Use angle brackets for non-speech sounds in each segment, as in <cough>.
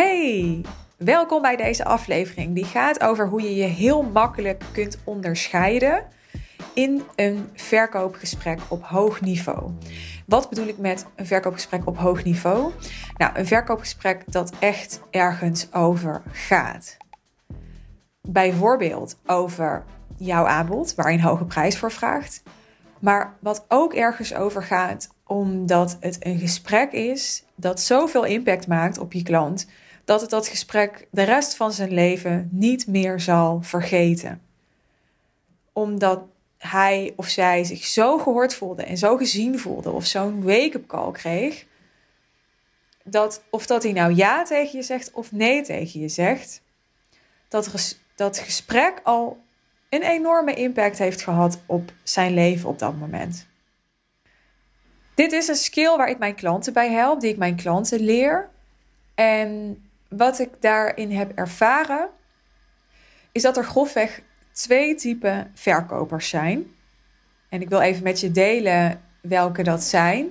Hey, welkom bij deze aflevering. Die gaat over hoe je je heel makkelijk kunt onderscheiden in een verkoopgesprek op hoog niveau. Wat bedoel ik met een verkoopgesprek op hoog niveau? Nou, een verkoopgesprek dat echt ergens over gaat. Bijvoorbeeld over jouw aanbod, waar je een hoge prijs voor vraagt. Maar wat ook ergens over gaat, omdat het een gesprek is dat zoveel impact maakt op je klant, dat het dat gesprek de rest van zijn leven niet meer zal vergeten. Omdat hij of zij zich zo gehoord voelde en zo gezien voelde of zo'n wake-up call kreeg, dat of dat hij nou ja tegen je zegt of nee tegen je zegt, dat, dat gesprek al een enorme impact heeft gehad op zijn leven op dat moment. Dit is een skill waar ik mijn klanten bij help, die ik mijn klanten leer. En wat ik daarin heb ervaren, is dat er grofweg twee typen verkopers zijn. En ik wil even met je delen welke dat zijn.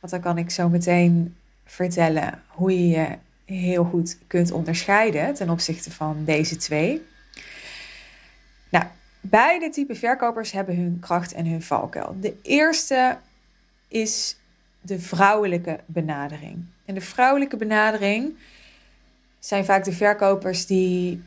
Want dan kan ik zo meteen vertellen hoe je je heel goed kunt onderscheiden ten opzichte van deze twee. Nou, beide typen verkopers hebben hun kracht en hun valkuil. De eerste is de vrouwelijke benadering. En de vrouwelijke benadering zijn vaak de verkopers die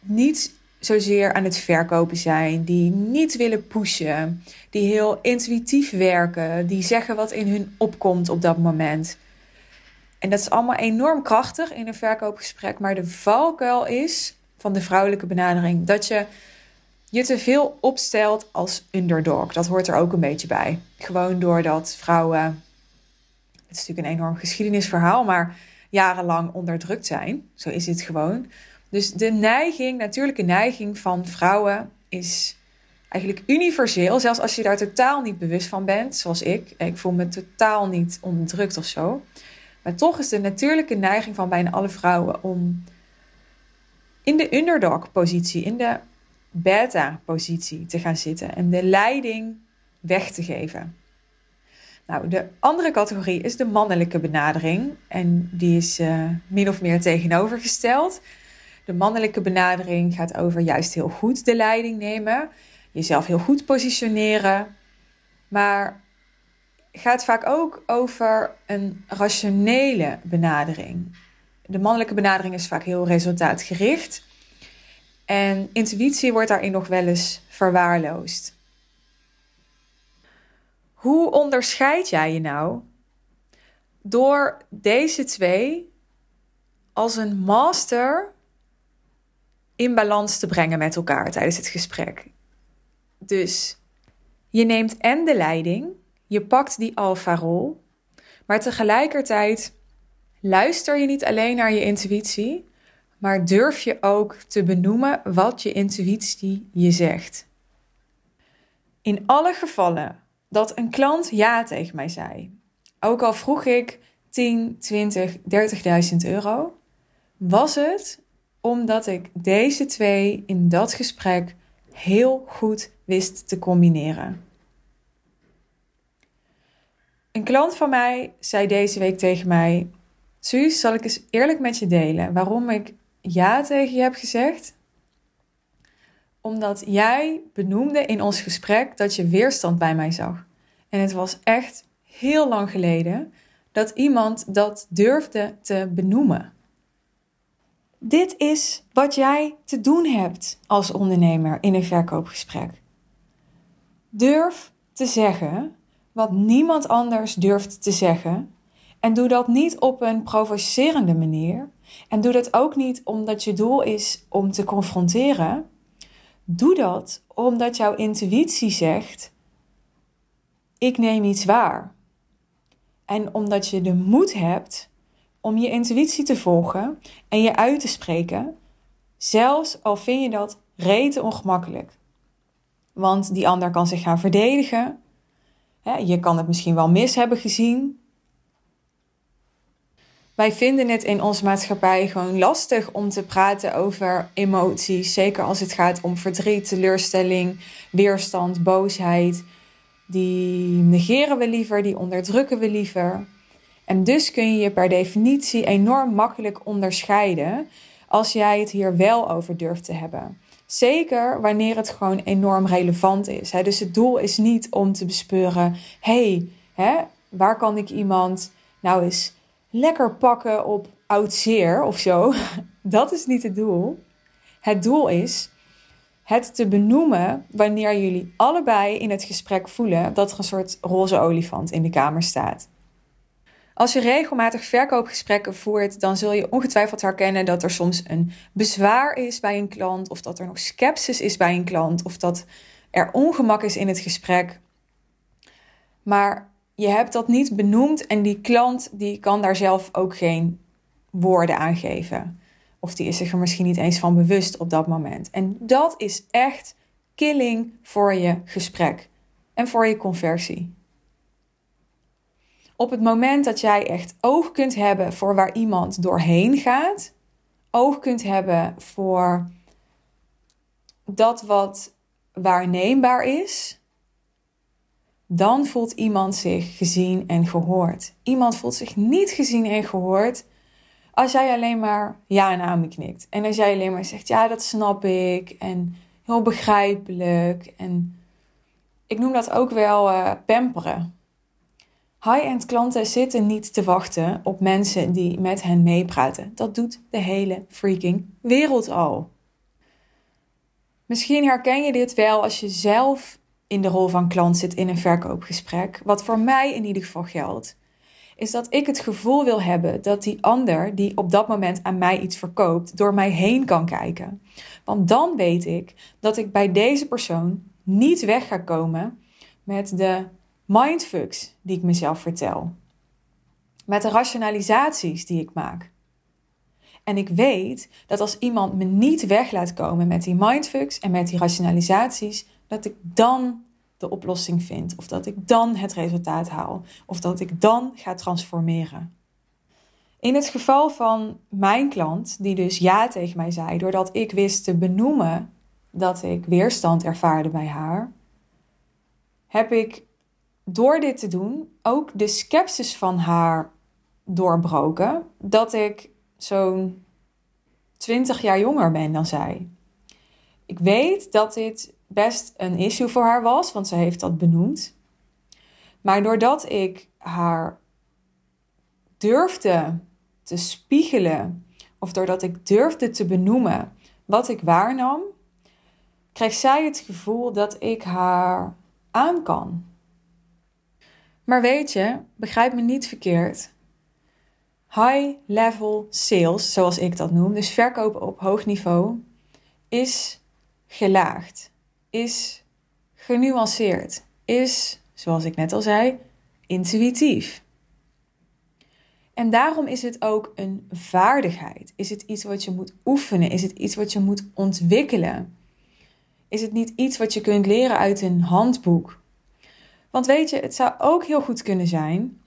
niet zozeer aan het verkopen zijn, die niet willen pushen, die heel intuïtief werken, die zeggen wat in hun opkomt op dat moment. En dat is allemaal enorm krachtig in een verkoopgesprek, maar de valkuil is van de vrouwelijke benadering dat je je te veel opstelt als underdog. Dat hoort er ook een beetje bij. Gewoon doordat vrouwen, het is natuurlijk een enorm geschiedenisverhaal, maar jarenlang onderdrukt zijn. Zo is het gewoon. Dus de neiging, natuurlijke neiging van vrouwen is eigenlijk universeel. Zelfs als je daar totaal niet bewust van bent, zoals ik. Ik voel me totaal niet onderdrukt of zo. Maar toch is de natuurlijke neiging van bijna alle vrouwen om in de underdog-positie, in de beta-positie te gaan zitten en de leiding weg te geven. Nou, de andere categorie is de mannelijke benadering en die is uh, min of meer tegenovergesteld. De mannelijke benadering gaat over juist heel goed de leiding nemen, jezelf heel goed positioneren, maar gaat vaak ook over een rationele benadering. De mannelijke benadering is vaak heel resultaatgericht en intuïtie wordt daarin nog wel eens verwaarloosd. Hoe onderscheid jij je nou door deze twee als een master in balans te brengen met elkaar tijdens het gesprek? Dus je neemt en de leiding, je pakt die alfa-rol, maar tegelijkertijd luister je niet alleen naar je intuïtie, maar durf je ook te benoemen wat je intuïtie je zegt. In alle gevallen dat een klant ja tegen mij zei, ook al vroeg ik 10, 20, 30.000 euro, was het omdat ik deze twee in dat gesprek heel goed wist te combineren. Een klant van mij zei deze week tegen mij: Suus, zal ik eens eerlijk met je delen waarom ik ja tegen je heb gezegd? Omdat jij benoemde in ons gesprek dat je weerstand bij mij zag. En het was echt heel lang geleden dat iemand dat durfde te benoemen. Dit is wat jij te doen hebt als ondernemer in een verkoopgesprek. Durf te zeggen wat niemand anders durft te zeggen. En doe dat niet op een provocerende manier, en doe dat ook niet omdat je doel is om te confronteren. Doe dat omdat jouw intuïtie zegt: ik neem iets waar. En omdat je de moed hebt om je intuïtie te volgen en je uit te spreken, zelfs al vind je dat rete ongemakkelijk. Want die ander kan zich gaan verdedigen. Je kan het misschien wel mis hebben gezien. Wij vinden het in onze maatschappij gewoon lastig om te praten over emoties. Zeker als het gaat om verdriet, teleurstelling, weerstand, boosheid. Die negeren we liever, die onderdrukken we liever. En dus kun je je per definitie enorm makkelijk onderscheiden als jij het hier wel over durft te hebben. Zeker wanneer het gewoon enorm relevant is. Dus het doel is niet om te bespeuren: hey, waar kan ik iemand nou eens lekker pakken op oud zeer of zo? <laughs> Dat is niet het doel. Het doel is het te benoemen wanneer jullie allebei in het gesprek voelen dat er een soort roze olifant in de kamer staat. Als je regelmatig verkoopgesprekken voert, dan zul je ongetwijfeld herkennen dat er soms een bezwaar is bij een klant, of dat er nog sceptisch is bij een klant, of dat er ongemak is in het gesprek. Maar je hebt dat niet benoemd en die klant die kan daar zelf ook geen woorden aan geven. Of die is zich er misschien niet eens van bewust op dat moment. En dat is echt killing voor je gesprek en voor je conversie. Op het moment dat jij echt oog kunt hebben voor waar iemand doorheen gaat, oog kunt hebben voor dat wat waarneembaar is, dan voelt iemand zich gezien en gehoord. Iemand voelt zich niet gezien en gehoord als jij alleen maar ja en amen knikt. En als jij alleen maar zegt, ja, dat snap ik. En heel begrijpelijk. En ik noem dat ook wel uh, pamperen. High-end klanten zitten niet te wachten op mensen die met hen meepraten. Dat doet de hele freaking wereld al. Misschien herken je dit wel als je zelf in de rol van klant zit in een verkoopgesprek. Wat voor mij in ieder geval geldt is dat ik het gevoel wil hebben dat die ander die op dat moment aan mij iets verkoopt, door mij heen kan kijken. Want dan weet ik dat ik bij deze persoon niet weg ga komen met de mindfucks die ik mezelf vertel. Met de rationalisaties die ik maak. En ik weet dat als iemand me niet weg laat komen met die mindfucks en met die rationalisaties, dat ik dan de oplossing vind. Of dat ik dan het resultaat haal. Of dat ik dan ga transformeren. In het geval van mijn klant, die dus ja tegen mij zei, doordat ik wist te benoemen dat ik weerstand ervaarde bij haar, heb ik door dit te doen ook de sceptisch van haar doorbroken dat ik zo'n 20 jaar jonger ben dan zij. Ik weet dat dit best een issue voor haar was, want ze heeft dat benoemd. Maar doordat ik haar durfde te spiegelen, of doordat ik durfde te benoemen wat ik waarnam, kreeg zij het gevoel dat ik haar aan kan. Maar weet je, begrijp me niet verkeerd. High level sales, zoals ik dat noem, dus verkopen op hoog niveau, is gelaagd is genuanceerd, is, zoals ik net al zei, intuïtief. En daarom is het ook een vaardigheid. Is het iets wat je moet oefenen? Is het iets wat je moet ontwikkelen? Is het niet iets wat je kunt leren uit een handboek? Want weet je, het zou ook heel goed kunnen zijn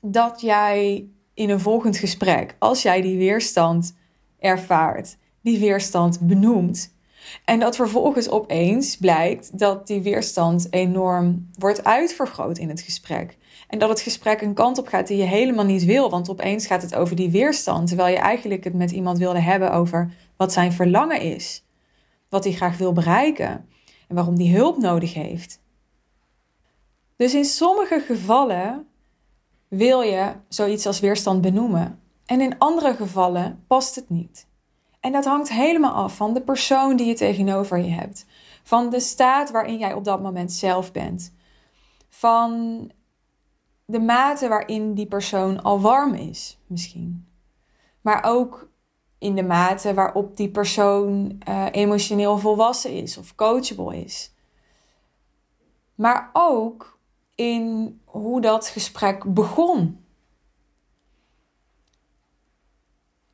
dat jij in een volgend gesprek, als jij die weerstand ervaart, die weerstand benoemt, en dat vervolgens opeens blijkt dat die weerstand enorm wordt uitvergroot in het gesprek. En dat het gesprek een kant op gaat die je helemaal niet wil. Want opeens gaat het over die weerstand. Terwijl je eigenlijk het met iemand wilde hebben over wat zijn verlangen is. Wat hij graag wil bereiken. En waarom hij hulp nodig heeft. Dus in sommige gevallen wil je zoiets als weerstand benoemen. En in andere gevallen past het niet. En dat hangt helemaal af van de persoon die je tegenover je hebt. Van de staat waarin jij op dat moment zelf bent. Van de mate waarin die persoon al warm is, misschien. Maar ook in de mate waarop die persoon uh, emotioneel volwassen is of coachable is. Maar ook in hoe dat gesprek begon.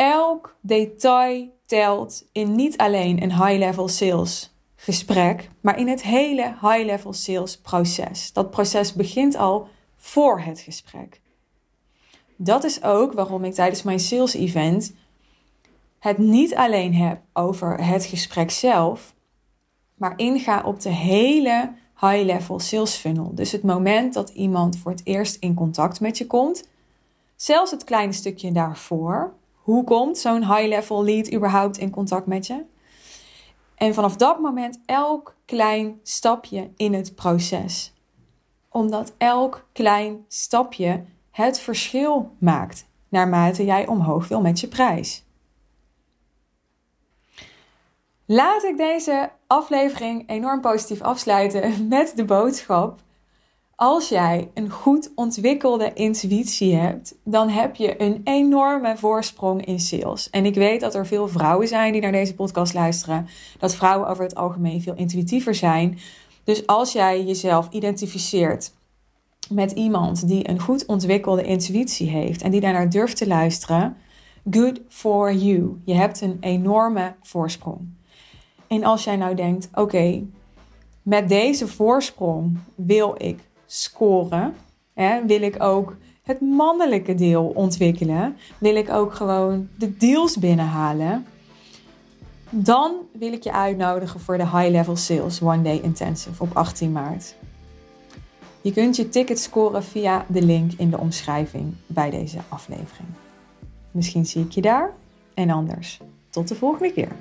Elk detail telt in niet alleen een high-level sales gesprek, maar in het hele high-level sales proces. Dat proces begint al voor het gesprek. Dat is ook waarom ik tijdens mijn sales event het niet alleen heb over het gesprek zelf, maar inga op de hele high-level sales funnel. Dus het moment dat iemand voor het eerst in contact met je komt, Zelfs het kleine stukje daarvoor. Hoe komt zo'n high-level lead überhaupt in contact met je? En vanaf dat moment elk klein stapje in het proces. Omdat elk klein stapje het verschil maakt naarmate jij omhoog wil met je prijs. Laat ik deze aflevering enorm positief afsluiten met de boodschap. Als jij een goed ontwikkelde intuïtie hebt, dan heb je een enorme voorsprong in sales. En ik weet dat er veel vrouwen zijn die naar deze podcast luisteren, dat vrouwen over het algemeen veel intuïtiever zijn. Dus als jij jezelf identificeert met iemand die een goed ontwikkelde intuïtie heeft en die daarnaar durft te luisteren, good for you. Je hebt een enorme voorsprong. En als jij nou denkt, oké, met deze voorsprong wil ik scoren, hè, wil ik ook het mannelijke deel ontwikkelen, wil ik ook gewoon de deals binnenhalen, dan wil ik je uitnodigen voor de High Level Sales One Day Intensive op 18 maart. Je kunt je ticket scoren via de link in de omschrijving bij deze aflevering. Misschien zie ik je daar en anders. Tot de volgende keer.